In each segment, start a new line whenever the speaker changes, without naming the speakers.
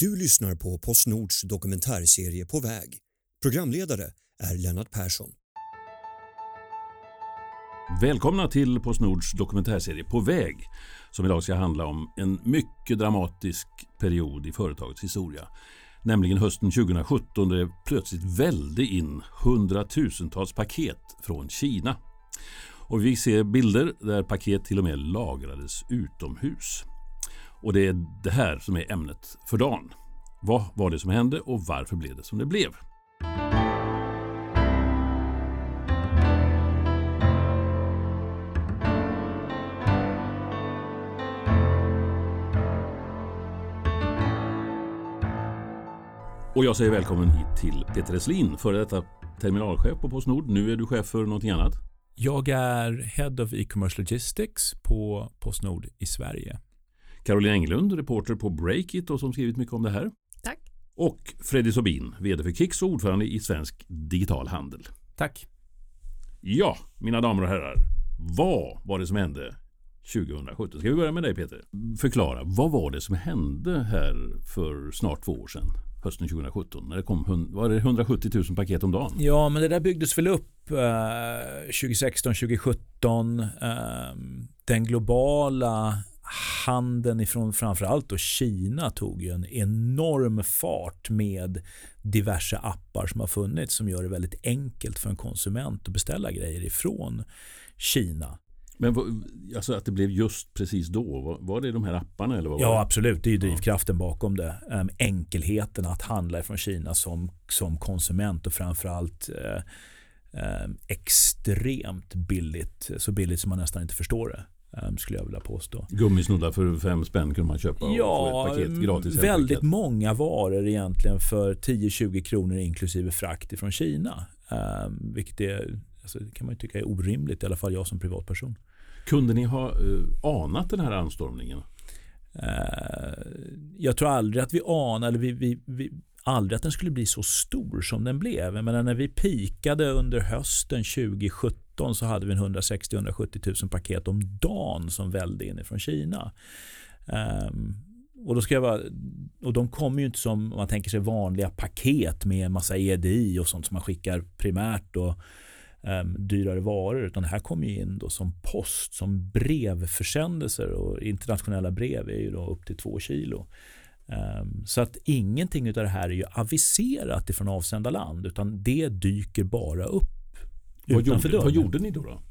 Du lyssnar på Postnords dokumentärserie På väg. Programledare är Lennart Persson.
Välkomna till Postnords dokumentärserie På väg som idag ska handla om en mycket dramatisk period i företagets historia. Nämligen hösten 2017 då det plötsligt välde in hundratusentals paket från Kina. Och vi ser bilder där paket till och med lagrades utomhus. Och det är det här som är ämnet för dagen. Vad var det som hände och varför blev det som det blev? Och jag säger välkommen hit till Peter Eslin, före detta terminalchef på Postnord. Nu är du chef för någonting annat.
Jag är Head of E-commerce Logistics på Postnord i Sverige.
Caroline Englund, reporter på Breakit och som skrivit mycket om det här.
Tack.
Och Freddy Sobin, VD för Kicks och ordförande i Svensk Digital Handel.
Tack.
Ja, mina damer och herrar. Vad var det som hände 2017? Ska vi börja med dig Peter? Förklara, vad var det som hände här för snart två år sedan? hösten 2017 när det kom var det 170 000 paket om dagen.
Ja, men det där byggdes väl upp eh, 2016, 2017. Eh, den globala handeln ifrån framförallt då Kina tog ju en enorm fart med diverse appar som har funnits som gör det väldigt enkelt för en konsument att beställa grejer ifrån Kina.
Men alltså att det blev just precis då, var, det de här apparna? Eller vad
ja,
det?
absolut. Det är drivkraften bakom det. Um, enkelheten att handla från Kina som, som konsument och framförallt uh, um, extremt billigt. Så billigt som man nästan inte förstår det. Um, skulle jag vilja påstå.
Gummisnoddar för fem spänn kunde man köpa
ja,
och få ett paket gratis.
Väldigt
paket.
många varor egentligen för 10-20 kronor inklusive frakt från Kina. Um, vilket är, alltså, kan man tycka är orimligt, i alla fall jag som privatperson.
Kunde ni ha uh, anat den här anstormningen?
Uh, jag tror aldrig att vi anade, vi, vi, vi, aldrig att den skulle bli så stor som den blev. Men när vi pikade under hösten 2017 så hade vi 160-170 000 paket om dagen som välde in från Kina. Um, och, då ska jag vara, och de kommer ju inte som man tänker sig vanliga paket med en massa EDI och sånt som man skickar primärt och um, dyrare varor. Utan det här kommer ju in då som post, som brevförsändelser och internationella brev är ju då upp till två kilo. Um, så att ingenting av det här är ju aviserat ifrån avsända land utan det dyker bara upp.
Vad gjorde, vad gjorde ni då? då?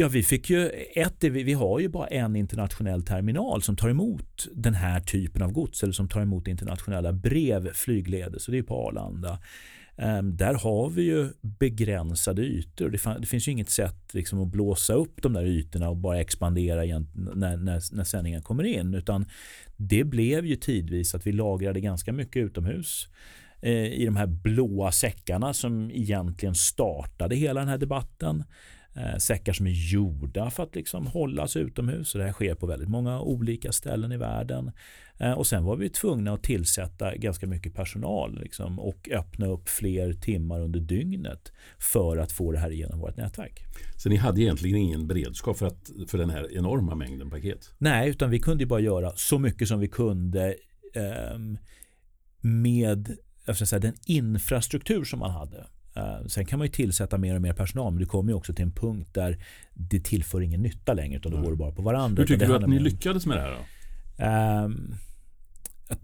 Ja, vi fick ju ett, vi har ju bara en internationell terminal som tar emot den här typen av gods eller som tar emot internationella brev flygledes och det är på Arlanda. Um, där har vi ju begränsade ytor. Det, det finns ju inget sätt liksom att blåsa upp de där ytorna och bara expandera igen när, när, när sändningen kommer in. Utan det blev ju tidvis att vi lagrade ganska mycket utomhus i de här blåa säckarna som egentligen startade hela den här debatten. Eh, säckar som är gjorda för att liksom hållas utomhus. Och det här sker på väldigt många olika ställen i världen. Eh, och sen var vi tvungna att tillsätta ganska mycket personal liksom, och öppna upp fler timmar under dygnet för att få det här igenom vårt nätverk.
Så ni hade egentligen ingen beredskap för, att, för den här enorma mängden paket?
Nej, utan vi kunde bara göra så mycket som vi kunde eh, med ska säga, den infrastruktur som man hade. Uh, sen kan man ju tillsätta mer och mer personal men det kommer ju också till en punkt där det tillför ingen nytta längre utan då går det bara på varandra.
Hur tycker du att ni lyckades med det här då?
Uh,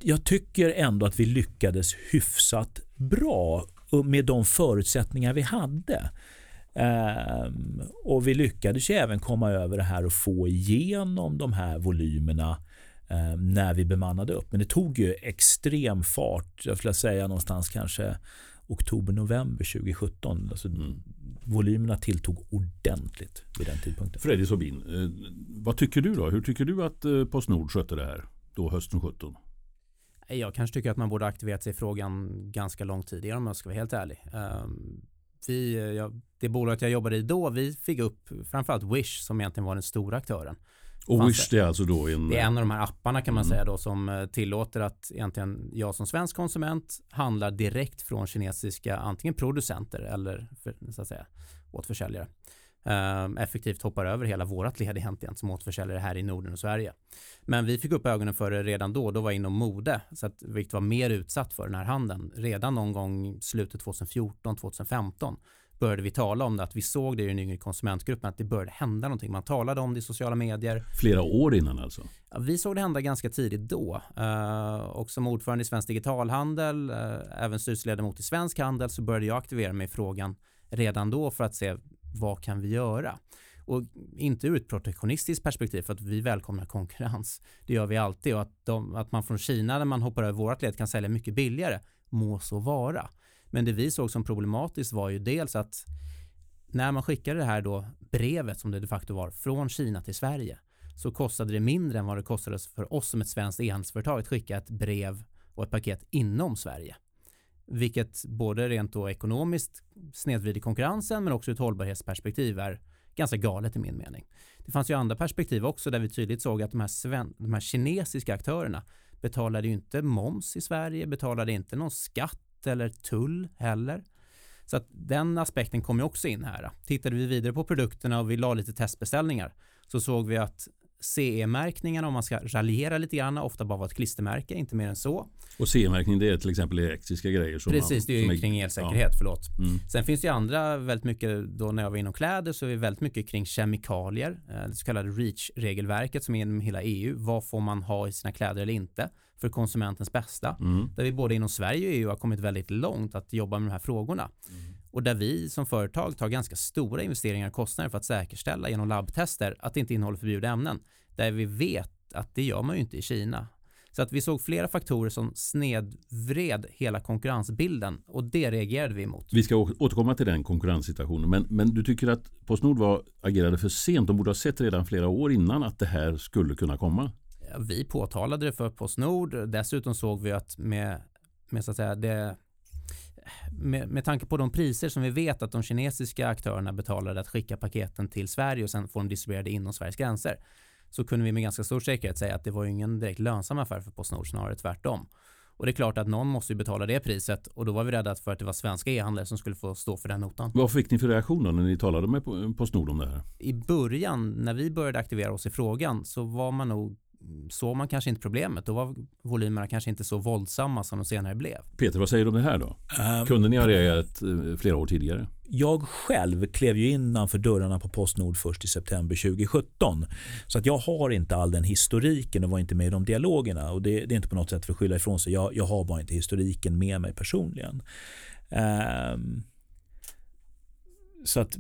jag tycker ändå att vi lyckades hyfsat bra med de förutsättningar vi hade. Um, och vi lyckades ju även komma över det här och få igenom de här volymerna um, när vi bemannade upp. Men det tog ju extrem fart. Jag skulle säga någonstans kanske oktober-november 2017. Alltså, mm. Volymerna tilltog ordentligt vid den tidpunkten.
Fredrik Sobin, eh, vad tycker du då? Hur tycker du att eh, Postnord skötte det här då hösten 17?
Jag kanske tycker att man borde aktiverat sig i frågan ganska lång tidigare om jag ska vara helt ärlig. Um, vi, jag, det bolaget jag jobbade i då, vi fick upp framförallt Wish som egentligen var den stora aktören.
Och Wish det är alltså då en...
Det är en av de här apparna kan man mm. säga då som eh, tillåter att egentligen jag som svensk konsument handlar direkt från kinesiska antingen producenter eller för, så att säga åt försäljare. eh, effektivt hoppar över hela vårat led egentligen som återförsäljare här i Norden och Sverige. Men vi fick upp ögonen för det redan då, då var jag inom mode, så att vilket var mer utsatt för den här handeln. Redan någon gång slutet 2014, 2015 började vi tala om det, att vi såg det i den yngre konsumentgruppen, att det började hända någonting. Man talade om det i sociala medier.
Flera år innan alltså?
Ja, vi såg det hända ganska tidigt då. Uh, och som ordförande i Svensk Digitalhandel, uh, även styrelseledamot i Svensk Handel, så började jag aktivera mig i frågan redan då för att se vad kan vi göra? Och inte ur ett protektionistiskt perspektiv för att vi välkomnar konkurrens. Det gör vi alltid och att, de, att man från Kina när man hoppar över vårat led kan sälja mycket billigare må så vara. Men det vi såg som problematiskt var ju dels att när man skickade det här då brevet som det de facto var från Kina till Sverige så kostade det mindre än vad det kostade för oss som ett svenskt e-handelsföretag att skicka ett brev och ett paket inom Sverige. Vilket både rent då ekonomiskt snedvrider konkurrensen men också ur ett hållbarhetsperspektiv är ganska galet i min mening. Det fanns ju andra perspektiv också där vi tydligt såg att de här, sven- de här kinesiska aktörerna betalade ju inte moms i Sverige, betalade inte någon skatt eller tull heller. Så att den aspekten kom ju också in här. Tittade vi vidare på produkterna och vi la lite testbeställningar så såg vi att CE-märkningarna, om man ska raljera lite grann, ofta bara var ett klistermärke, inte mer än så.
Och CE-märkning det är till exempel elektriska grejer.
Som Precis, man, det är ju kring elsäkerhet, ja. förlåt. Mm. Sen finns det ju andra väldigt mycket, då när jag var inom kläder så är det väldigt mycket kring kemikalier, eh, det så kallade REACH-regelverket som är inom hela EU. Vad får man ha i sina kläder eller inte? För konsumentens bästa. Mm. Där vi både inom Sverige och EU har kommit väldigt långt att jobba med de här frågorna. Mm. Och där vi som företag tar ganska stora investeringar och kostnader för att säkerställa genom labbtester att det inte innehåller förbjudna ämnen. Där vi vet att det gör man ju inte i Kina. Så att vi såg flera faktorer som snedvred hela konkurrensbilden och det reagerade vi emot.
Vi ska återkomma till den konkurrenssituationen men, men du tycker att Postnord var, agerade för sent? De borde ha sett redan flera år innan att det här skulle kunna komma?
Vi påtalade det för Postnord. Dessutom såg vi att med, med så att säga det med, med tanke på de priser som vi vet att de kinesiska aktörerna betalade att skicka paketen till Sverige och sen få dem distribuerade inom Sveriges gränser så kunde vi med ganska stor säkerhet säga att det var ingen direkt lönsam affär för Postnord, snarare tvärtom. Och det är klart att någon måste ju betala det priset och då var vi rädda för att det var svenska e-handlare som skulle få stå för den notan.
Vad fick ni för reaktion då när ni talade med Postnord om det här?
I början när vi började aktivera oss i frågan så var man nog såg man kanske inte problemet. Då var volymerna kanske inte så våldsamma som de senare blev.
Peter, vad säger du om det här då? Um, Kunde ni ha reagerat eh, flera år tidigare?
Jag själv klev ju innanför dörrarna på Postnord först i september 2017. Så att jag har inte all den historiken och var inte med i de dialogerna. Och det, det är inte på något sätt för att skylla ifrån sig. Jag, jag har bara inte historiken med mig personligen. Um, så att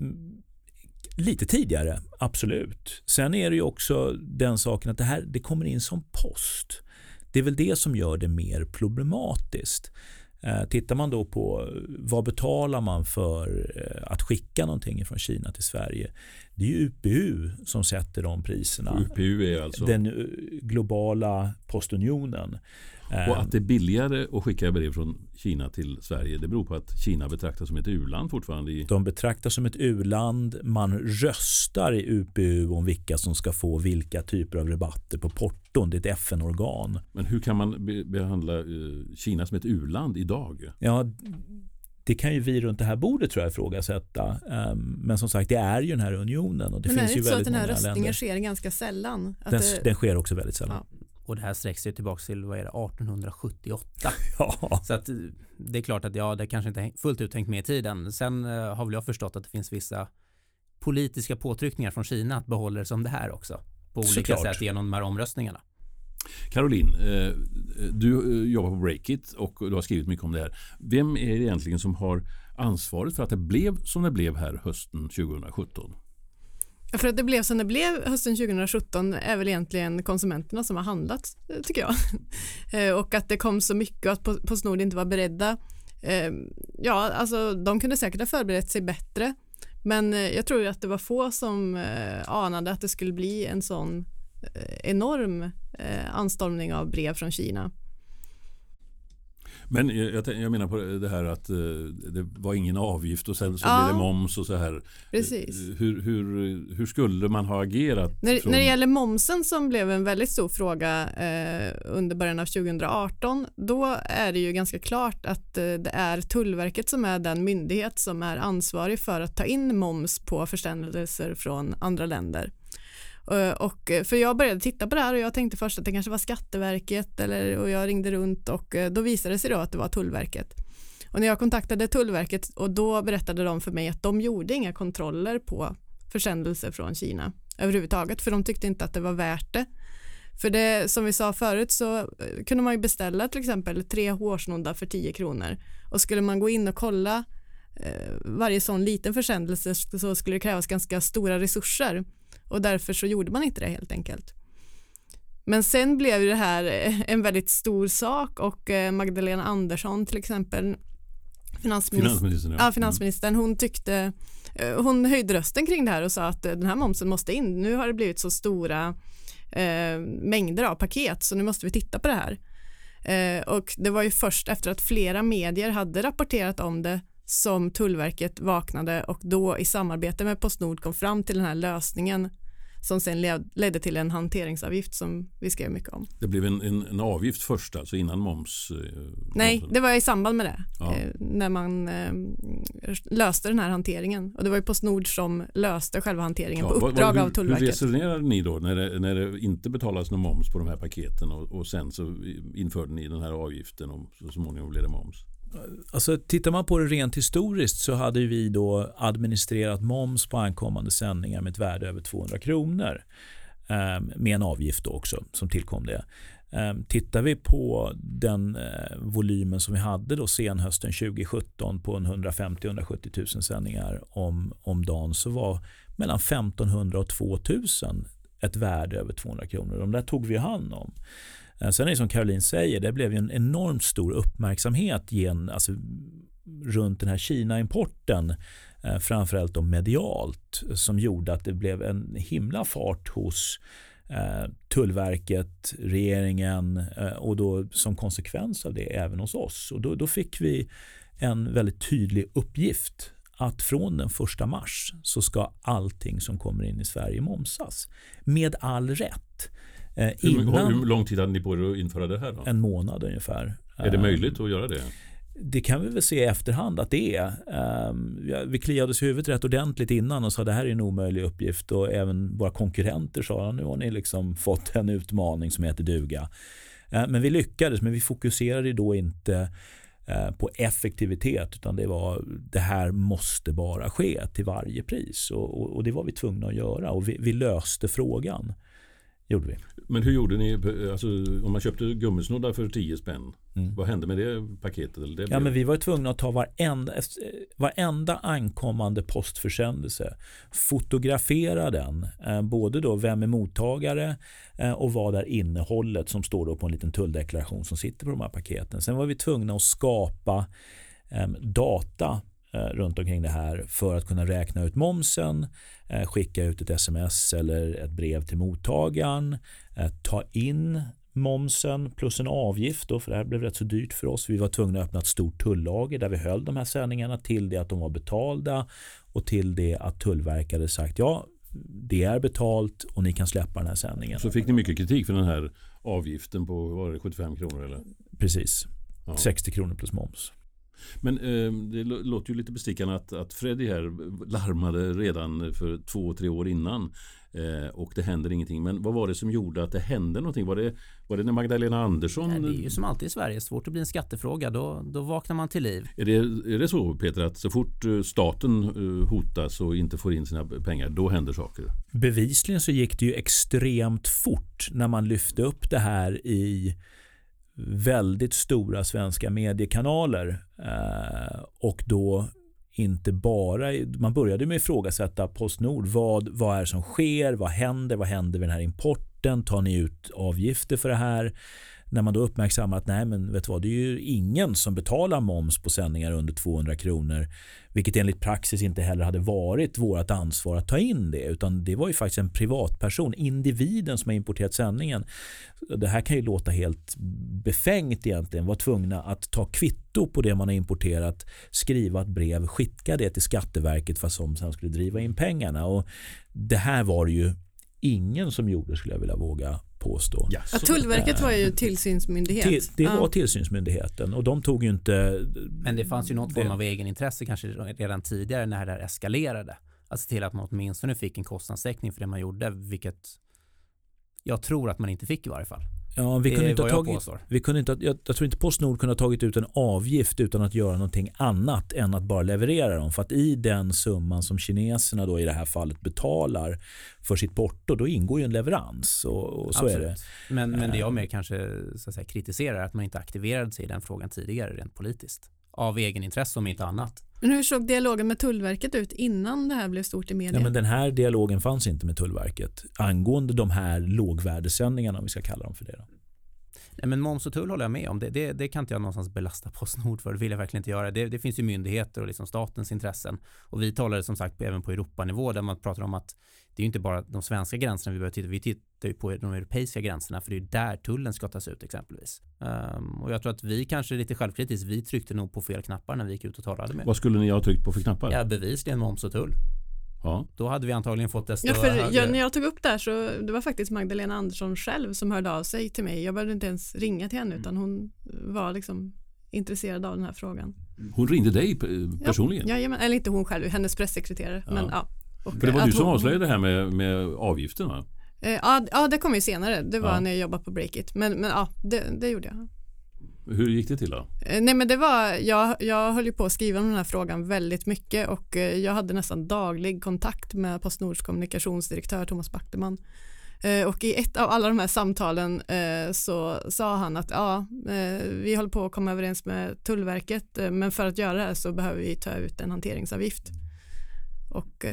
Lite tidigare, absolut. Sen är det ju också den saken att det här det kommer in som post. Det är väl det som gör det mer problematiskt. Eh, tittar man då på vad betalar man för eh, att skicka någonting från Kina till Sverige? Det är ju UPU som sätter de priserna.
UPU är alltså?
Den eh, globala postunionen.
Och att det är billigare att skicka brev från Kina till Sverige det beror på att Kina betraktas som ett u-land fortfarande? I...
De betraktas som ett u-land. Man röstar i UPU om vilka som ska få vilka typer av rabatter på porton. Det är ett FN-organ.
Men hur kan man be behandla uh, Kina som ett u-land idag?
Ja, det kan ju vi runt det här bordet tror jag ifrågasätta. Um, men som sagt, det är ju den här unionen. Och det
men
finns
är det
inte
så att den här
röstningen länder.
sker ganska sällan?
Den, det... den, sker också väldigt sällan. Ja.
Och det här sträcker sig tillbaka till vad är det, 1878. ja. Så att det är klart att ja, det kanske inte fullt ut hängt med i tiden. Sen uh, har väl jag förstått att det finns vissa politiska påtryckningar från Kina att behålla det som det här också. På olika Såklart. sätt genom de här omröstningarna.
Caroline, eh, du eh, jobbar på Breakit och du har skrivit mycket om det här. Vem är det egentligen som har ansvaret för att det blev som det blev här hösten 2017?
För att det blev som det blev hösten 2017 är väl egentligen konsumenterna som har handlat, eh, tycker jag. Och att det kom så mycket och att Postnord inte var beredda. Ja, alltså de kunde säkert ha förberett sig bättre. Men eh, jag tror att det var få som eh, anade att det skulle bli en sån eh, enorm anstormning av brev från Kina.
Men jag, jag, menar på det här att eh, det var ingen avgift och sen så
Ja.
blev det moms och så här.
Precis.
Hur, hur, hur skulle man ha agerat?
När,
från-
när det gäller momsen som blev en väldigt stor fråga eh, under början av 2018, då är det ju ganska klart att eh, det är Tullverket som är den myndighet som är ansvarig för att ta in moms på försändelser från andra länder. Eh, och, eh, för jag började titta på det här och jag tänkte först att det kanske var Skatteverket eller, och jag ringde runt och eh, då visade det sig då att det var Tullverket. Och när jag kontaktade Tullverket och då berättade de för mig att de gjorde inga kontroller på försändelser från Kina överhuvudtaget för de tyckte inte att det var värt det. För det som vi sa förut så kunde man ju beställa till exempel tre hårsnoddar för 10 kronor och skulle man gå in och kolla eh, varje sån liten försändelse så skulle det krävas ganska stora resurser och därför så gjorde man inte det helt enkelt. Men sen blev det här eh, en väldigt stor sak och eh, Magdalena Andersson till exempel finansminister,
Finansministern, ja.
ja, finansministern hon tyckte eh, hon höjde rösten kring det här och sa att den här momsen måste in. Nu har det blivit så stora eh, mängder av paket så nu måste vi titta på det här. Eh, och det var ju först efter att flera medier hade rapporterat om det som Tullverket vaknade och då i samarbete med Postnord kom fram till den här lösningen som sen led, ledde till en hanteringsavgift som vi skrev mycket om.
Det blev en, en, en avgift först alltså innan moms? eh,
Nej,
momsen.
det var i samband med det,
Ja.
eh, när man eh, löste den här hanteringen. Och det var ju Postnord som löste själva hanteringen
Ja,
på
vad-
uppdrag
vad-
av
hur, Hur
Tullverket.
resonerade ni då när det, när det inte betalas någon moms på de här paketen och, och sen så införde ni den här avgiften och så småningom blev det moms?
Alltså, tittar man på det rent historiskt så hade vi då administrerat moms på ankommande sändningar med ett värde över 200 kronor. Ehm, med en avgift också som tillkom det. Ehm, tittar vi på den eh, volymen som vi hade då senhösten 2017 på 150-170 000 sändningar om, om dagen så var mellan 1500 och 2000 ett värde över 200 kronor. De där tog vi hand om. Eh, sen är det som Caroline säger, det blev ju en enormt stor uppmärksamhet gen, alltså, runt den här Kina-importen. Eh, framförallt då medialt som gjorde att det blev en himla fart hos eh, Tullverket, regeringen eh, och då som konsekvens av det även hos oss. Och då, då fick vi en väldigt tydlig uppgift att från den första mars så ska allting som kommer in i Sverige momsas. Med all rätt. Eh,
Hur,
innan
hur lång tid hade ni på er att införa det här då?
en månad ungefär.
Är det
Eh,
möjligt att göra det?
Det kan vi väl se i efterhand att det är. Ehm, Vi kliade oss i huvudet rätt ordentligt innan och sa det här är en omöjlig uppgift och även våra konkurrenter sa nu har ni liksom fått en utmaning som heter duga. Eh, Men vi lyckades, men vi fokuserade då inte eh, på effektivitet utan det var det här måste bara ske till varje pris och, och, och det var vi tvungna att göra och vi, vi löste frågan. Gjorde vi.
Men hur gjorde ni? Alltså, om man köpte gummisnoddar för 10 spänn,
Mm.
vad hände med det paketet? Eller det
Ja,
blev-
men vi var tvungna att ta varenda, varenda ankommande postförsändelse, fotografera den, eh, både då vem är mottagare eh, och vad är innehållet som står då på en liten tulldeklaration som sitter på de här paketen. Sen var vi tvungna att skapa eh, data runt omkring det här för att kunna räkna ut momsen, eh, skicka ut ett sms eller ett brev till mottagaren, eh, ta in momsen plus en avgift då, för det här blev rätt så dyrt för oss. Vi var tvungna att öppna ett stort tullager där vi höll de här sändningarna till det att de var betalda och till det att Tullverket hade sagt ja, det är betalt och ni kan släppa den här sändningen.
Så fick ni mycket kritik för den här avgiften på var det, 75 kronor? Eller?
Precis,
Ja.
60 kronor plus moms.
Men eh, det lå- låter ju lite bestickande att, att Freddy här larmade redan för två, tre år innan eh, och det händer ingenting. Men vad var det som gjorde att det hände någonting? Var det, var det när Magdalena Andersson?
Nej, det är ju som alltid i Sverige, svårt att bli en skattefråga, då, då vaknar man till liv.
Är det, är det så Peter att så fort eh, staten eh, hotas och inte får in sina pengar då händer saker?
Bevisligen så gick det ju extremt fort när man lyfte upp det här i väldigt stora svenska mediekanaler eh, och då inte bara, man började med att ifrågasätta Postnord. Vad, vad är det som sker? Vad händer? Vad händer med den här importen? Tar ni ut avgifter för det här? När man då uppmärksammar att nej men vet du vad, det är ju ingen som betalar moms på sändningar under 200 kronor. Vilket enligt praxis inte heller hade varit vårt ansvar att ta in det. Utan det var ju faktiskt en privatperson, individen som har importerat sändningen. Det här kan ju låta helt befängt egentligen. Var tvungna att ta kvitto på det man har importerat, skriva ett brev, skicka det till Skatteverket för att som sen skulle driva in pengarna. Och det här var det ju ingen som gjorde skulle jag vilja våga påstå.
Ja, Tullverket var ju tillsynsmyndighet. Till,
det var ja. tillsynsmyndigheten och de tog ju inte...
Men det fanns ju någon form av egenintresse kanske redan tidigare när det här eskalerade. Att se till att man åtminstone fick en kostnadstäckning för det man gjorde, vilket jag tror att man inte fick i varje fall.
Ja, vi kunde inte ha tagit, vi kunde inte, jag, jag tror inte Postnord kunde ha tagit ut en avgift utan att göra någonting annat än att bara leverera dem. För att i den summan som kineserna då i det här fallet betalar för sitt porto, då ingår ju en leverans. Och, och så Absolut. är det.
Men, men det jag mer kanske så att säga, kritiserar är att man inte aktiverade sig i den frågan tidigare rent politiskt. Av egenintresse om inte annat.
Men hur såg dialogen med Tullverket ut innan det här blev stort i media?
Ja, men den här dialogen fanns inte med Tullverket angående de här lågvärdesändningarna om vi ska kalla dem för det. Då.
Nej, men moms och tull håller jag med om. Det, det, det, kan inte jag någonstans belasta Postnord för. Det vill jag verkligen inte göra. Det, det finns ju myndigheter och liksom statens intressen. Och vi talade som sagt även på Europanivå där man pratar om att det är inte bara de svenska gränserna vi behöver titta Vi tittar ju på de europeiska gränserna för det är där tullen ska tas ut exempelvis. Um, och jag tror att vi kanske lite självkritiskt, vi tryckte nog på fel knappar när vi gick ut och talade med
Vad skulle ni ha tryckt på för knappar?
Ja, bevisligen moms och tull. Ja. Då hade vi antagligen fått desto
ja, för högre... jag, När jag tog upp det här så det var faktiskt Magdalena Andersson själv som hörde av sig till mig. Jag behövde inte ens ringa till henne utan hon var liksom intresserad av den här frågan.
Hon ringde dig personligen?
Ja, jajamän, eller inte hon själv, hennes pressekreterare. Ja. Men, ja.
För det var du som hon... avslöjade det här med, med avgiften va?
Eh, ja, ja, det kom ju senare. Det var ja. när jag jobbade på Breakit. Men, men ja, det, det gjorde jag.
Hur gick det till då?
Eh, nej men det var, jag, jag höll ju på att skriva om den här frågan väldigt mycket och eh, jag hade nästan daglig kontakt med Postnords kommunikationsdirektör Thomas Backteman. Och i ett av alla de här samtalen så sa han att ja, vi håller på att komma överens med Tullverket men för att göra det här så behöver vi ta ut en hanteringsavgift. Och,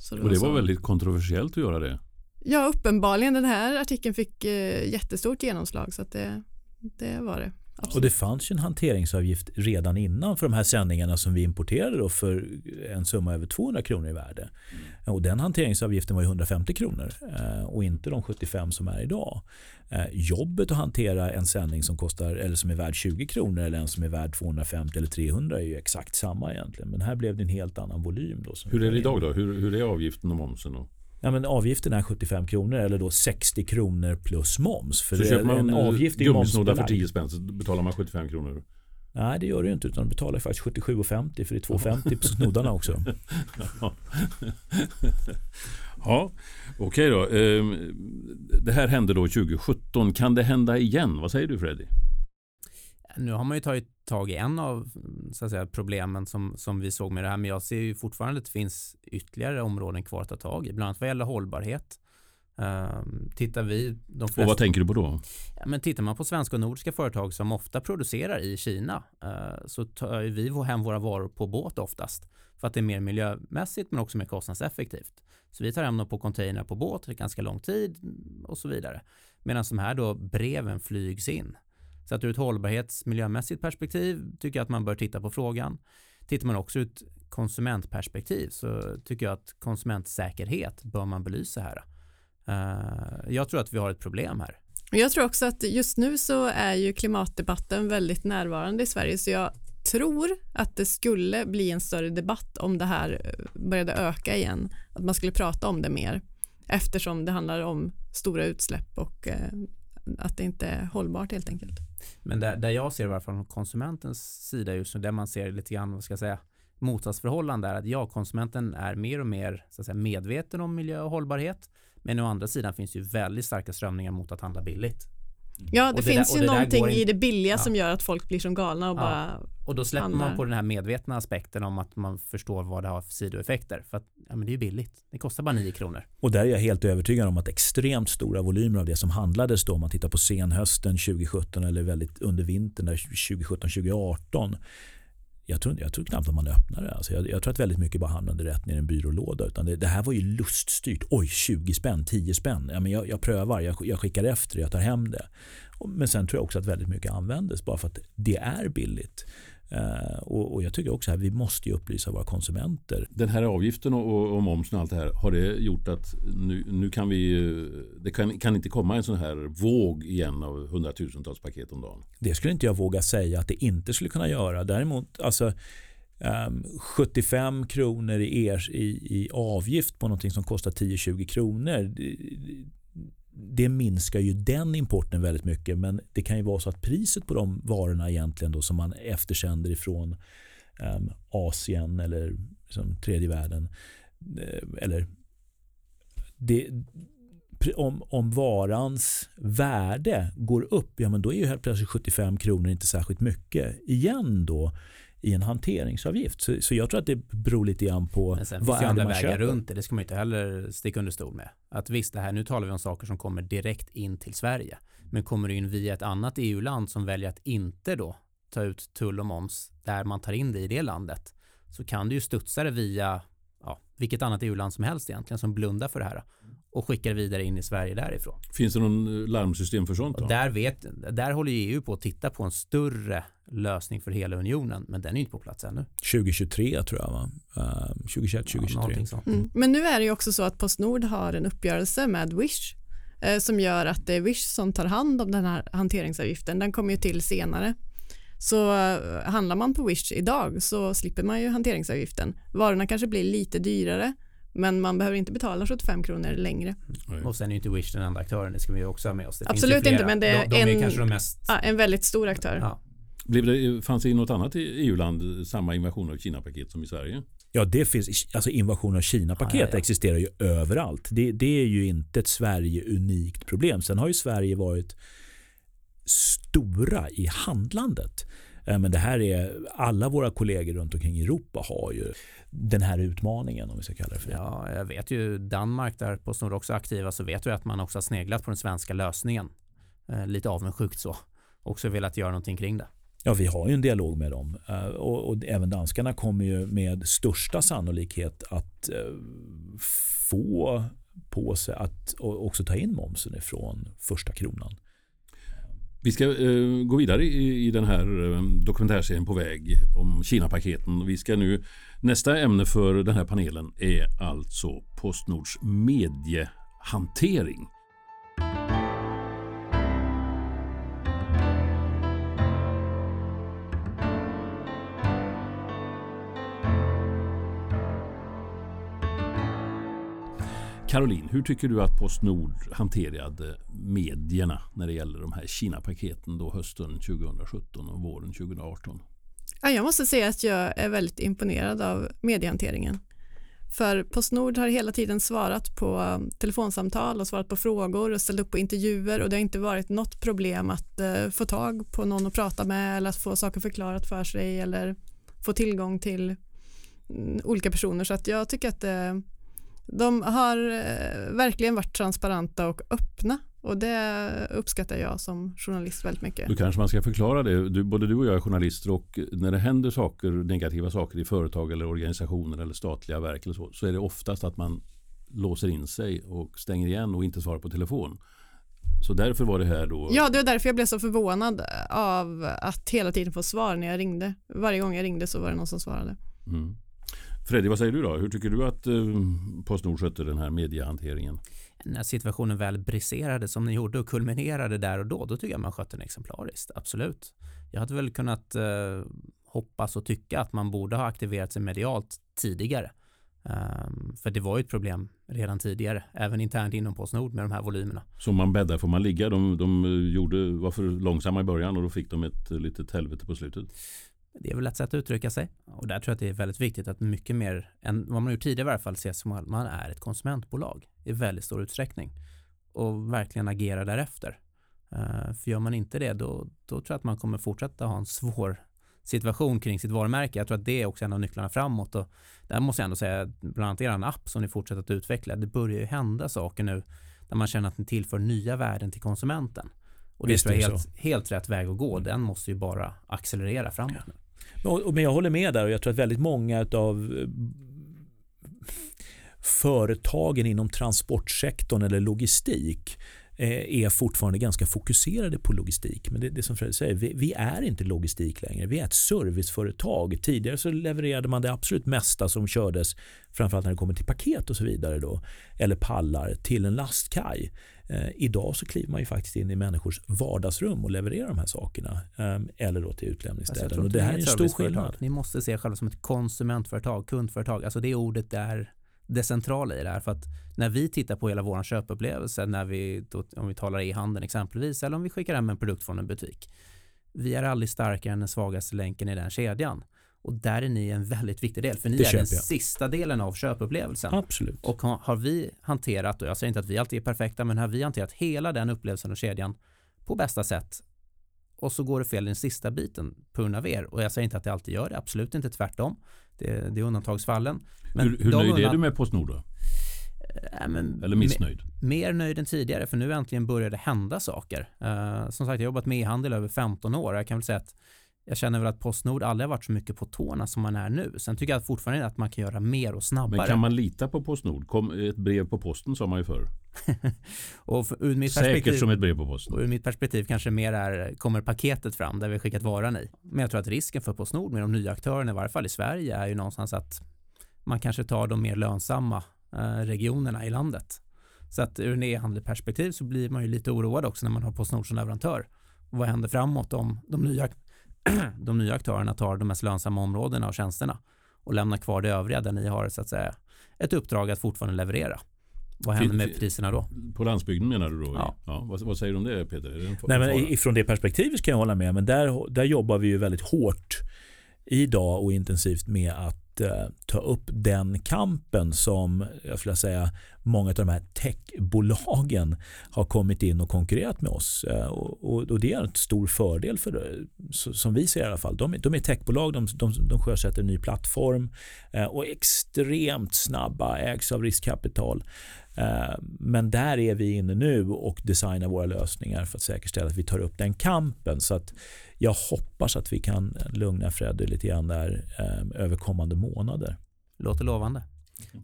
så det, och det var, var väldigt kontroversiellt att göra det.
Ja, uppenbarligen. Den här artikeln fick jättestort genomslag så att det, det var det.
Absolut. Och det fanns ju en hanteringsavgift redan innan för de här sändningarna som vi importerade då för en summa över 200 kronor i värde. Mm. Och den hanteringsavgiften var ju 150 kronor eh, och inte de 75 som är idag. Eh, jobbet att hantera en sändning som kostar eller som är värd 20 kronor eller en som är värd 250 eller 300 är ju exakt samma egentligen. Men här blev det en helt annan volym. Då
hur är det idag då? Hur, hur är avgiften och momsen? Då?
Ja, men avgiften är 75 kronor eller då 60 kronor plus moms.
För så köper man en avgift gummisnoddar för 10 spänn så betalar man 75 kronor?
Nej det gör det inte utan du betalar faktiskt 77,50 för det är 2,50 på snoddarna också.
ja, okej okay då. Ehm, det här hände då 2017. Kan det hända igen? Vad säger du Freddy?
Nu har man ju tagit tag i en av så att säga, problemen som, som vi såg med det här, men jag ser ju fortfarande att det finns ytterligare områden kvar att ta tag i, bland annat vad gäller hållbarhet. Um, tittar vi,
de flesta, och vad tänker du på då?
Ja, men tittar man på svenska och nordiska företag som ofta producerar i Kina uh, så tar vi hem våra varor på båt oftast för att det är mer miljömässigt men också mer kostnadseffektivt. Så vi tar hem dem på container på båt, det är ganska lång tid och så vidare. Medan de här då breven flygs in. Så att ur ett hållbarhetsmiljömässigt perspektiv tycker jag att man bör titta på frågan. Tittar man också ur ett konsumentperspektiv så tycker jag att konsumentsäkerhet bör man belysa här. Eh, jag tror att vi har ett problem här.
Jag tror också att just nu så är ju klimatdebatten väldigt närvarande i Sverige så jag tror att det skulle bli en större debatt om det här eh, började öka igen. Att man skulle prata om det mer eftersom det handlar om stora utsläpp och eh, att det inte är hållbart helt enkelt.
Men där, där jag ser det, från konsumentens sida just nu, där man ser lite grann, vad ska jag säga, motsatsförhållande är att ja, konsumenten är mer och mer så att säga, medveten om miljö och hållbarhet. Men å andra sidan finns det ju väldigt starka strömningar mot att handla billigt.
Ja, det, det finns där, ju någonting in... i det billiga ja. som gör att folk blir som galna och ja. bara
Och då släpper handlar. man på den här medvetna aspekten om att man förstår vad det har för sidoeffekter. För att ja, men det är ju billigt. Det kostar bara 9 kronor.
Och där är jag helt övertygad om att extremt stora volymer av det som handlades då, om man tittar på senhösten 2017 eller väldigt under vintern 2017-2018 jag tror, jag tror knappt att man öppnar det. Alltså jag, jag, tror att väldigt mycket bara hamnade rätt ner i en byrålåda. Utan det, det, här var ju luststyrt. Oj, 20 spänn, 10 spänn. Ja, men jag, jag prövar, jag, jag skickar efter, jag tar hem det. Men sen tror jag också att väldigt mycket användes bara för att det är billigt. Uh, och, och, jag tycker också att vi måste upplysa våra konsumenter.
Den här avgiften och, och momsen och allt det här, har det gjort att nu, nu kan vi, det kan, kan, inte komma en sån här våg igen av hundratusentals paket om dagen?
Det skulle inte jag våga säga att det inte skulle kunna göra. Däremot, alltså um, ehm, 75 kronor i, er, i, i avgift på någonting som kostar 10-20 kronor det det minskar ju den importen väldigt mycket men det kan ju vara så att priset på de varorna egentligen då som man eftersänder ifrån um, Asien eller liksom tredje världen eh, eller det, om, om varans värde går upp, ja men då är ju helt plötsligt 75 kronor inte särskilt mycket. Igen då i en hanteringsavgift. Så, så jag tror att det beror lite grann på
Men sen vad är det man vägar köper. runt det. Det ska man inte heller sticka under stol med. Att visst, det här, nu talar vi om saker som kommer direkt in till Sverige. Men kommer det in via ett annat EU-land som väljer att inte då ta ut tull och moms där man tar in det i det landet så kan du ju studsa det via ja, vilket annat EU-land som helst egentligen som blundar för det här och skickar vidare in i Sverige därifrån.
Finns det någon eh, larmsystem för sånt?
Då? Där, vet, där håller EU på att titta på en större lösning för hela unionen men den är inte på plats ännu.
2023 tror jag va? Uh, 2021, 2023. Ja,
mm. Men nu är det ju också så att Postnord har en uppgörelse med Wish eh, som gör att det är Wish som tar hand om den här hanteringsavgiften. Den kommer ju till senare. Så uh, handlar man på Wish idag så slipper man ju hanteringsavgiften. Varorna kanske blir lite dyrare men man behöver inte betala 75 kronor längre.
Mm. Och sen är ju inte Wish den enda aktören, det ska vi också ha med oss. Det
Absolut inte, men det är, de, de är en, de mest... ja, en väldigt stor aktör. Ja.
Blev det, fanns det i något annat EU-land samma invasion av Kina-paket som i Sverige?
Ja, det finns, alltså invasion av Kina-paket ja. existerar ju överallt. Det, det är ju inte ett Sverige-unikt problem. Sen har ju Sverige varit stora i handlandet. Eh, men det här är, alla våra kollegor runt omkring i Europa har ju den här utmaningen om vi ska kalla det för det.
Ja, jag vet ju Danmark där Postnord också är aktiva så vet vi att man också har sneglat på den svenska lösningen. Eh, lite avundsjukt så. Också velat göra någonting kring det.
Ja, vi har ju en dialog med dem eh, och, och, även danskarna kommer ju med största sannolikhet att få på sig att också ta in momsen ifrån första kronan.
Vi ska eh, gå vidare i, i den här eh, dokumentärserien På väg om Kina-paketen. Vi ska nu, nästa ämne för den här panelen är alltså Postnords mediehantering. Caroline, hur tycker du att Postnord hanterade medierna när det gäller de här Kina-paketen då hösten 2017 och våren 2018?
Jag måste säga att jag är väldigt imponerad av mediehanteringen. För Postnord har hela tiden svarat på telefonsamtal och svarat på frågor och ställt upp på intervjuer och det har inte varit något problem att eh, få tag på någon att prata med eller att få saker förklarat för sig eller få tillgång till mm, olika personer så att jag tycker att det de har eh, verkligen varit transparenta och öppna och det uppskattar jag som journalist väldigt mycket.
Då kanske man ska förklara det. Du, både du och jag är journalister och när det händer saker, negativa saker i företag eller organisationer eller statliga verk eller så, så är det oftast att man låser in sig och stänger igen och inte svarar på telefon. Så därför var det här då...
Ja, det var därför jag blev så förvånad av att hela tiden få svar när jag ringde. Varje gång jag ringde så var det någon som svarade. Mm.
Freddy, vad säger du då? Hur tycker du att eh, Postnord skötte den här mediehanteringen?
När situationen väl briserade som den gjorde och kulminerade där och då, då tycker jag man skötte den exemplariskt. Absolut. Jag hade väl kunnat eh, hoppas och tycka att man borde ha aktiverat sig medialt tidigare. Um, för det var ju ett problem redan tidigare, även internt inom Postnord med de här volymerna.
Så man bäddar får man ligga. De, de gjorde, var för långsamma i början och då fick de ett litet helvete på slutet.
Det är väl ett sätt att uttrycka sig och där tror jag att det är väldigt viktigt att mycket mer än vad man gjort tidigare i alla fall ses som att man är ett konsumentbolag i väldigt stor utsträckning och verkligen agera därefter. Uh, för gör man inte det då, då tror jag att man kommer fortsätta ha en svår situation kring sitt varumärke. Jag tror att det är också en av nycklarna framåt och där måste jag ändå säga bland annat er app som ni fortsätter att utveckla. Det börjar ju hända saker nu där man känner att ni tillför nya värden till konsumenten. Och det är helt, helt rätt väg att gå. Den måste ju bara accelerera framåt.
Ja. Men jag håller med där och jag tror att väldigt många av eh, företagen inom transportsektorn eller logistik eh, är fortfarande ganska fokuserade på logistik. Men det, det som Fredrik säger, vi, vi, är inte logistik längre. Vi är ett serviceföretag. Tidigare så levererade man det absolut mesta som kördes, framförallt när det kommer till paket och så vidare, då, eller pallar, till en lastkaj. Eh, idag så kliver man ju faktiskt in i människors vardagsrum och levererar de här sakerna. Eh, eller då till utlämningsställen. Och det här är en stor skillnad.
Ni måste se er själva som ett konsumentföretag, kundföretag. Alltså det ordet är det centrala i det här. För att när vi tittar på hela vår köpupplevelse, när vi, då, om vi talar e-handeln exempelvis, eller om vi skickar hem en produkt från en butik. Vi är aldrig starkare än den svagaste länken i den kedjan. Och där är ni en väldigt viktig del, för ni det är den jag. sista delen av köpupplevelsen.
Absolut.
Och har, vi hanterat, och jag säger inte att vi alltid är perfekta, men har vi hanterat hela den upplevelsen och kedjan på bästa sätt och så går det fel i den sista biten på grund av er. Och jag säger inte att det alltid gör det, absolut inte tvärtom. Det, det är undantagsfallen.
Men hur hur nöjd är du med Postnord då? Äh, men, Eller missnöjd?
Mer nöjd än tidigare för nu äntligen börjar det hända saker. Uh, som sagt, jag har jobbat med e-handel över 15 år. Jag kan väl säga att jag känner väl att Postnord aldrig har varit så mycket på tårna som man är nu. Sen tycker jag fortfarande att man kan göra mer och snabbare.
Men kan man lita på Postnord? Kom ett brev på posten sa man ju förr.
och ur mitt
Säkert som ett brev på posten.
Och ur mitt perspektiv kanske mer är, kommer paketet fram där vi skickat varan i. Men jag tror att risken för Postnord med de nya aktörerna, i varje fall i Sverige, är ju någonstans att man kanske tar de mer lönsamma eh, regionerna i landet. Så att ur en e-handelsperspektiv så blir man ju lite oroad också när man har Postnord som leverantör. Vad händer framåt om de nya, de nya aktörerna tar de mest lönsamma områdena och tjänsterna och lämnar kvar det övriga där ni har så att säga ett uppdrag att fortfarande leverera. Vad händer med priserna då?
På landsbygden menar du då? Ja. ja vad, vad, säger du om det Peter? Det
Nej, men ifrån det perspektivet kan jag hålla med. Men där, där jobbar vi ju väldigt hårt idag och intensivt med att Eh, ta upp den kampen som jag skulle säga många av de här techbolagen har kommit in och konkurrerat med oss. Eh, och, och, och det är en stor fördel för som vi ser i alla fall. De, de är techbolag, de, de, de sjösätter en ny plattform eh, och är extremt snabba, ägs av riskkapital. Eh, men där är vi inne nu och designar våra lösningar för att säkerställa att vi tar upp den kampen. Så att jag hoppas att vi kan lugna Freddy lite grann där eh, över kommande månader.
Låter lovande.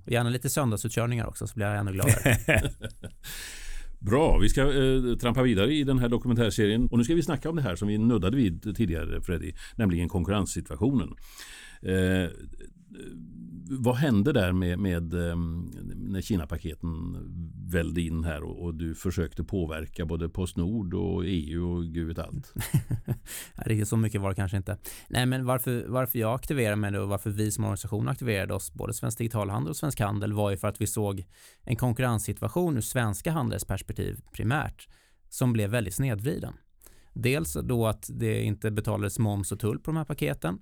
Och gärna lite söndagsutkörningar också så blir jag ännu gladare.
Bra, vi ska eh, trampa vidare i den här dokumentärserien och nu ska vi snacka om det här som vi nuddade vid tidigare Freddy, nämligen konkurrenssituationen. Eh, vad hände där med, med ehm, när Kina-paketen välde in här och, och, du försökte påverka både Postnord och EU och gud vet allt?
Riktigt så mycket var det kanske inte. Nej, men varför, varför jag aktiverade mig och varför vi som organisation aktiverade oss, både Svensk Digitalhandel och Svensk Handel, var ju för att vi såg en konkurrenssituation ur svenska handelsperspektiv primärt som blev väldigt snedvriden. Dels då att det inte betalades moms och tull på de här paketen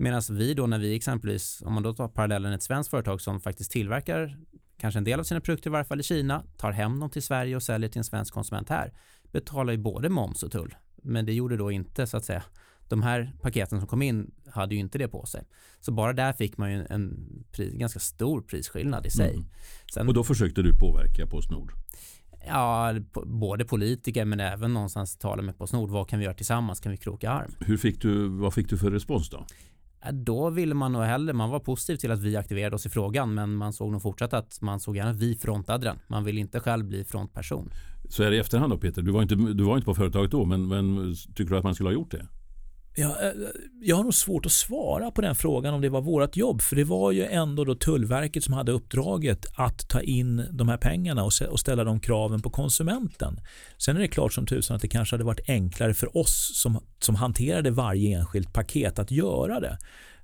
Medan vi då när vi exempelvis, om man då tar parallellen ett svenskt företag som faktiskt tillverkar kanske en del av sina produkter i varje fall i Kina, tar hem dem till Sverige och säljer till en svensk konsument här, betalar ju både moms och tull. Men det gjorde då inte så att säga de här paketen som kom in hade ju inte det på sig. Så bara där fick man ju en pris, ganska stor prisskillnad i sig. Mm.
Sen, och då försökte du påverka Postnord?
Ja, både politiker men även någonstans tala med Postnord. Vad kan vi göra tillsammans? Kan vi kroka arm?
Hur fick du, vad fick du för respons då?
Äh, då ville man nog hellre, man var positiv till att vi aktiverade oss i frågan men man såg nog fortsatt att man såg gärna att vi frontade den. Man vill inte själv bli frontperson.
Så är det i efterhand då Peter? Du var inte, du var inte på företaget då men, men tycker du att man skulle ha gjort det?
Ja, eh, jag har nog svårt att svara på den frågan om det var vårt jobb. För det var ju ändå då Tullverket som hade uppdraget att ta in de här pengarna och ställa de kraven på konsumenten. Sen är det klart som tusan att det kanske hade varit enklare för oss som, som hanterade varje enskilt paket att göra det.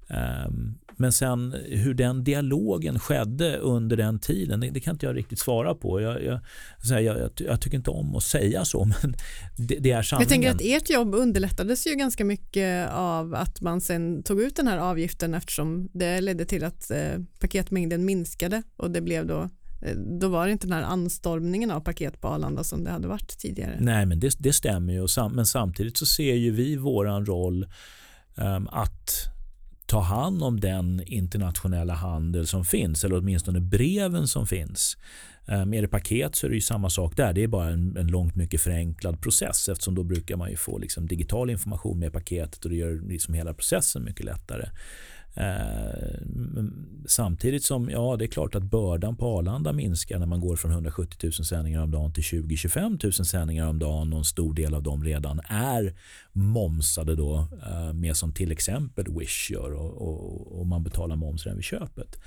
Ehm, men sen hur den dialogen skedde under den tiden, det, det kan inte jag riktigt svara på. Jag, jag, jag, jag, jag tycker inte om att säga så, men det, det, är sanningen.
Jag tänker att ert jobb underlättades ju ganska mycket av att man sen tog ut den här avgiften eftersom det ledde till att eh, paketmängden minskade och det blev då eh, då var det inte den här anstormningen av paket på Arlanda som det hade varit tidigare.
Nej, men det, det stämmer ju. Men samtidigt så ser ju vi våran roll um, att ta hand om den internationella handel som finns eller åtminstone breven som finns. Ehm, med det paket så är det ju samma sak där. Det är bara en, en långt mycket förenklad process eftersom då brukar man ju få liksom digital information med paketet och det gör liksom hela processen mycket lättare. Eh, samtidigt som, ja det är klart att bördan på Arlanda minskar när man går från 170 000 sändningar om dagen till 20-25 000 sändningar om dagen och en stor del av dem redan är momsade då eh, med som till exempel Wish gör och, och, och man betalar moms redan vid köpet.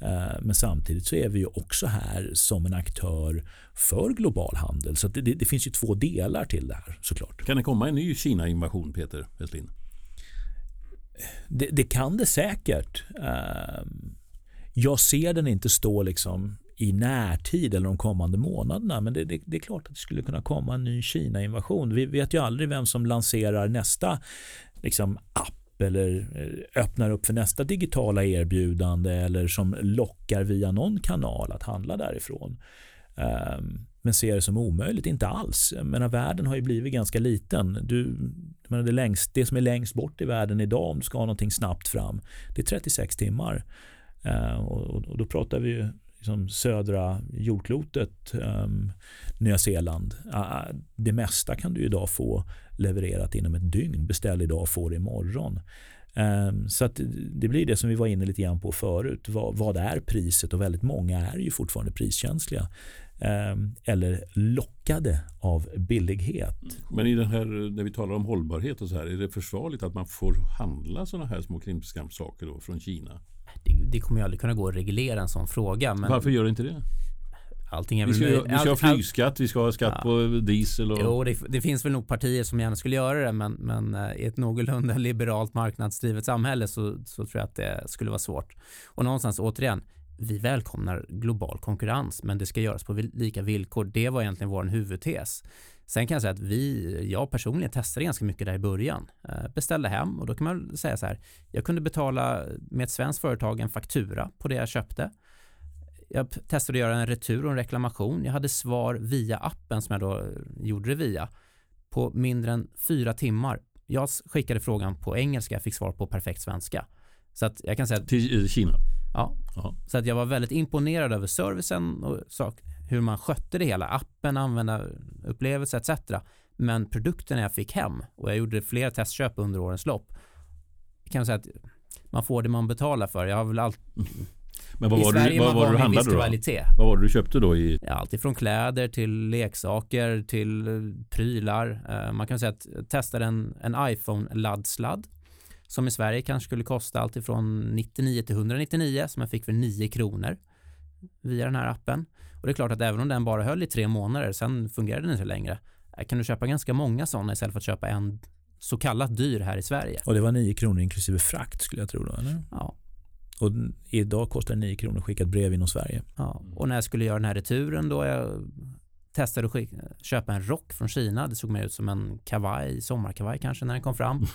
Eh, men samtidigt så är vi ju också här som en aktör för global handel. Så det, det, finns ju två delar till det här såklart.
Kan det komma en ny Kina-invasion Peter Westlin?
Det, det, kan det säkert. Ehm, jag ser den inte stå liksom i närtid eller de kommande månaderna. Men det, det, det, är klart att det skulle kunna komma en ny Kina-invasion. Vi vet ju aldrig vem som lanserar nästa liksom, app eller eh, öppnar upp för nästa digitala erbjudande eller som lockar via någon kanal att handla därifrån. Ehm, men ser det som omöjligt? Inte alls. Men världen har ju blivit ganska liten. Du, menar, det, längst, det som är längst bort i världen idag om du ska ha någonting snabbt fram, det är 36 timmar. Eh, och, och, då pratar vi liksom södra jordklotet, eh, Nya Zeeland. Eh, det mesta kan du idag få levererat inom ett dygn. Beställ idag och få det imorgon. Ehm, så att det blir det som vi var inne lite grann på förut. Vad, vad är priset? Och väldigt många är ju fortfarande priskänsliga. Ehm, eller lockade av billighet.
Men i den här, när vi talar om hållbarhet och så här, är det försvarligt att man får handla sådana här små krimskramsaker då från Kina?
Det, det, kommer ju aldrig kunna gå att reglera en sån fråga. Men...
Varför gör det inte det?
Allting är
vi, ska, vi ska ha flygskatt, vi ska ha skatt ja. på diesel. Och...
Jo, det, det, finns väl nog partier som gärna skulle göra det men, men eh, i ett någorlunda liberalt marknadsdrivet samhälle så, så tror jag att det skulle vara svårt. Och någonstans återigen, vi välkomnar global konkurrens men det ska göras på lika villkor. Det var egentligen vår huvudtes. Sen kan jag säga att vi, jag personligen testade ganska mycket där i början. Eh, beställde hem och då kan man säga så här. Jag kunde betala med ett svenskt företag en faktura på det jag köpte. Jag testade att göra en retur och en reklamation. Jag hade svar via appen som jag då eh, gjorde det via på mindre än fyra timmar. Jag skickade frågan på engelska, jag fick svar på perfekt svenska. Så att jag kan säga att,
Till Kina?
Ja. Aha. Så att jag var väldigt imponerad över servicen och sak, hur man skötte det hela. Appen, användarupplevelse etc. Men produkterna jag fick hem och jag gjorde flera testköp under årens lopp. Kan man säga att man får det man betalar för. Jag har väl allt
men vad var, Sverige du, vad var, var du handlade då? Kvalitet. Vad var det du köpte då? I...
Ja, allt ifrån kläder till leksaker till prylar. Uh, man kan säga att jag testade en, en iPhone-laddsladd som i Sverige kanske skulle kosta allt ifrån 99 till 199 som jag fick för 9 kronor via den här appen. Och det är klart att även om den bara höll i tre månader, sen fungerade den inte längre, eh, kan du köpa ganska många sådana istället för att köpa en så kallat dyr här i Sverige.
Och det var 9 kronor inklusive frakt skulle jag tro då, eller?
Ja.
Och idag kostar det 9 kronor att skicka ett brev inom Sverige.
Ja, och när jag skulle göra den här returen då jag testade att skicka, köpa en rock från Kina. Det såg mer ut som en kavaj, sommarkavaj kanske när den kom fram.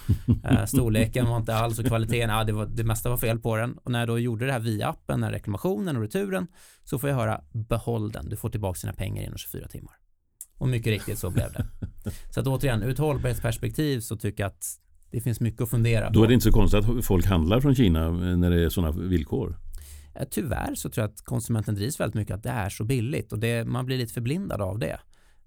uh, storleken var inte alls och kvaliteten, ja, det, var, det mesta var fel på den. Och när jag då gjorde det här via appen, den reklamationen och returen, så får jag höra behåll den, du får tillbaka sina pengar inom 24 timmar. Och mycket riktigt så blev det. Så att återigen, ur ett hållbarhetsperspektiv så tycker jag att det finns mycket att fundera på.
Då är det inte så konstigt att folk handlar från Kina när det är sådana villkor.
Eh, tyvärr så tror jag att konsumenten drivs väldigt mycket att det är så billigt och det, man blir lite förblindad av det.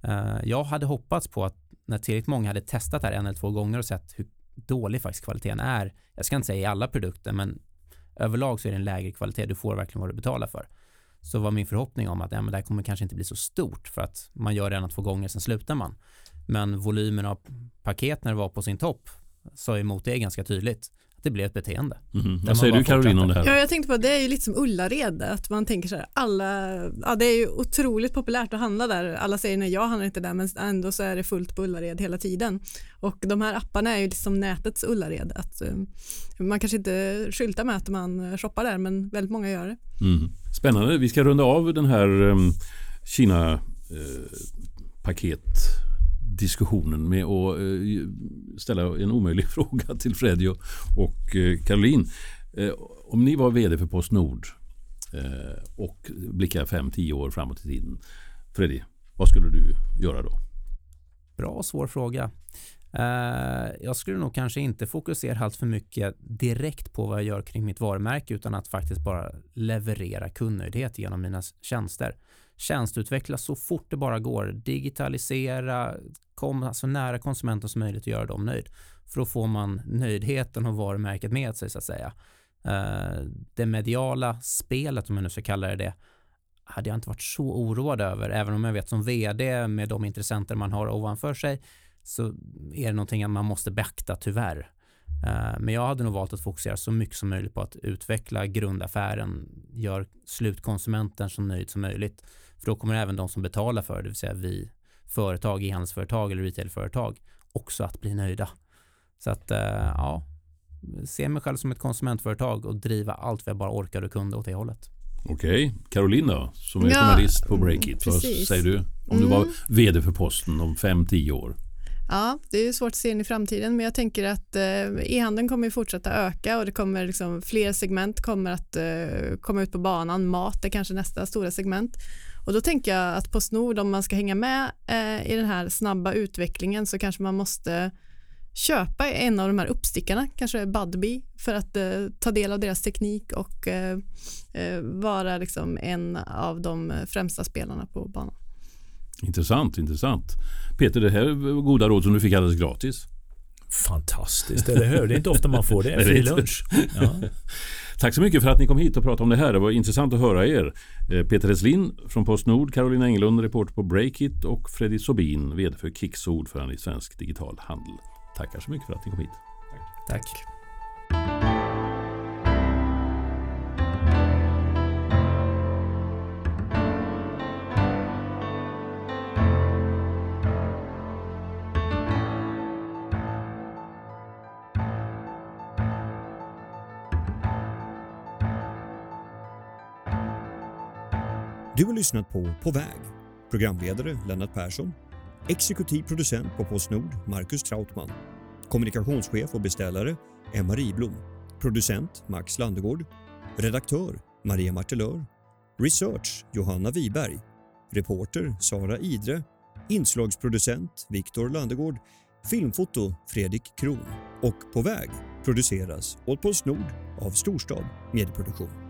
Eh, jag hade hoppats på att när tillräckligt många hade testat det här en eller två gånger och sett hur dålig faktiskt kvaliteten är. Jag ska inte säga i alla produkter men överlag så är det en lägre kvalitet. Du får verkligen vad du betalar för. Så var min förhoppning om att ja, men det här kommer kanske inte bli så stort för att man gör det en eller två gånger sen slutar man. Men volymen av paket när det var på sin topp sa emot det ganska tydligt det blev ett beteende.
Mm. Vad säger du Caroline om det här?
Ja, jag tänkte på det är ju lite som Ullared, att man tänker så här, alla, ja det är ju otroligt populärt att handla där. Alla säger nej, jag handlar inte där, men ändå så är det fullt på Ullared hela tiden. Och de här apparna är ju liksom nätets Ullared, att um, man kanske inte skyltar med att man shoppar där, men väldigt många gör det.
Mm. Spännande, vi ska runda av den här um, Kina eh, paket diskussionen med att eh, ställa en omöjlig fråga till Freddy och eh, Caroline. Eh, om ni var vd för Postnord och blickar 5-10 år framåt i tiden. Freddy, vad skulle du göra då?
Bra och svår fråga. Jag skulle nog kanske inte fokusera allt för mycket direkt på vad jag gör kring mitt varumärke utan att faktiskt bara leverera kundnöjdhet genom mina tjänster tjänsteutveckla så fort det bara går, digitalisera, komma så alltså nära konsumenten som möjligt och göra dem nöjd. För då får man nöjdheten och varumärket med sig så att säga. Eh, det mediala spelet, om jag nu ska kalla det det, hade jag inte varit så oroad över, även om jag vet som vd med de intressenter man har ovanför sig, så är det någonting man måste beakta tyvärr. Eh, men jag hade nog valt att fokusera så mycket som möjligt på att utveckla grundaffären, gör slutkonsumenten så nöjd som möjligt. För då kommer även de som betalar för det, det vill säga vi företag, e-handelsföretag eller retailföretag, också att bli nöjda. Så att eh, ja, se mig själv som ett konsumentföretag och driva allt vad jag bara orkar och kunde åt det hållet.
Okej, Caroline då, som är
Ja,
journalist på Breakit. Vad
precis.
säger du? Om du var
Mm.
VD för Posten om 5-10 år.
Ja, det är svårt att se in i framtiden men jag tänker att eh, e-handeln kommer fortsätta öka och det kommer liksom fler segment kommer att eh, komma ut på banan. Mat är kanske nästa stora segment och då tänker jag att Postnord om man ska hänga med eh, i den här snabba utvecklingen så kanske man måste köpa en av de här uppstickarna, kanske Budbee för att eh, ta del av deras teknik och eh, eh vara liksom en av de främsta spelarna på banan.
Intressant, intressant. Peter, det här var goda råd som du fick alldeles gratis.
Fantastiskt, eller hur? Det är inte ofta man får det. Fri lunch. Ja.
Tack så mycket för att ni kom hit och pratade om det här. Det var intressant att höra er. Eh, Peter Heslin från Postnord, Carolina Englund, reporter på Breakit och Freddy Sobin, VD för Kicks ordförande i Svensk Digital Handel. Tackar så mycket för att ni kom hit.
Tack.
Du har lyssnat på På väg. Programledare Lennart Persson. Exekutiv producent på Postnord Marcus Trautman. Kommunikationschef och beställare Emma Riblom. Producent Max Landegård. Redaktör Maria Martelör. Research Johanna Wiberg. Reporter Sara Idre. Inslagsproducent Viktor Landegård. Filmfoto Fredrik Kron. Och På väg produceras åt Postnord av Storstad Medieproduktion.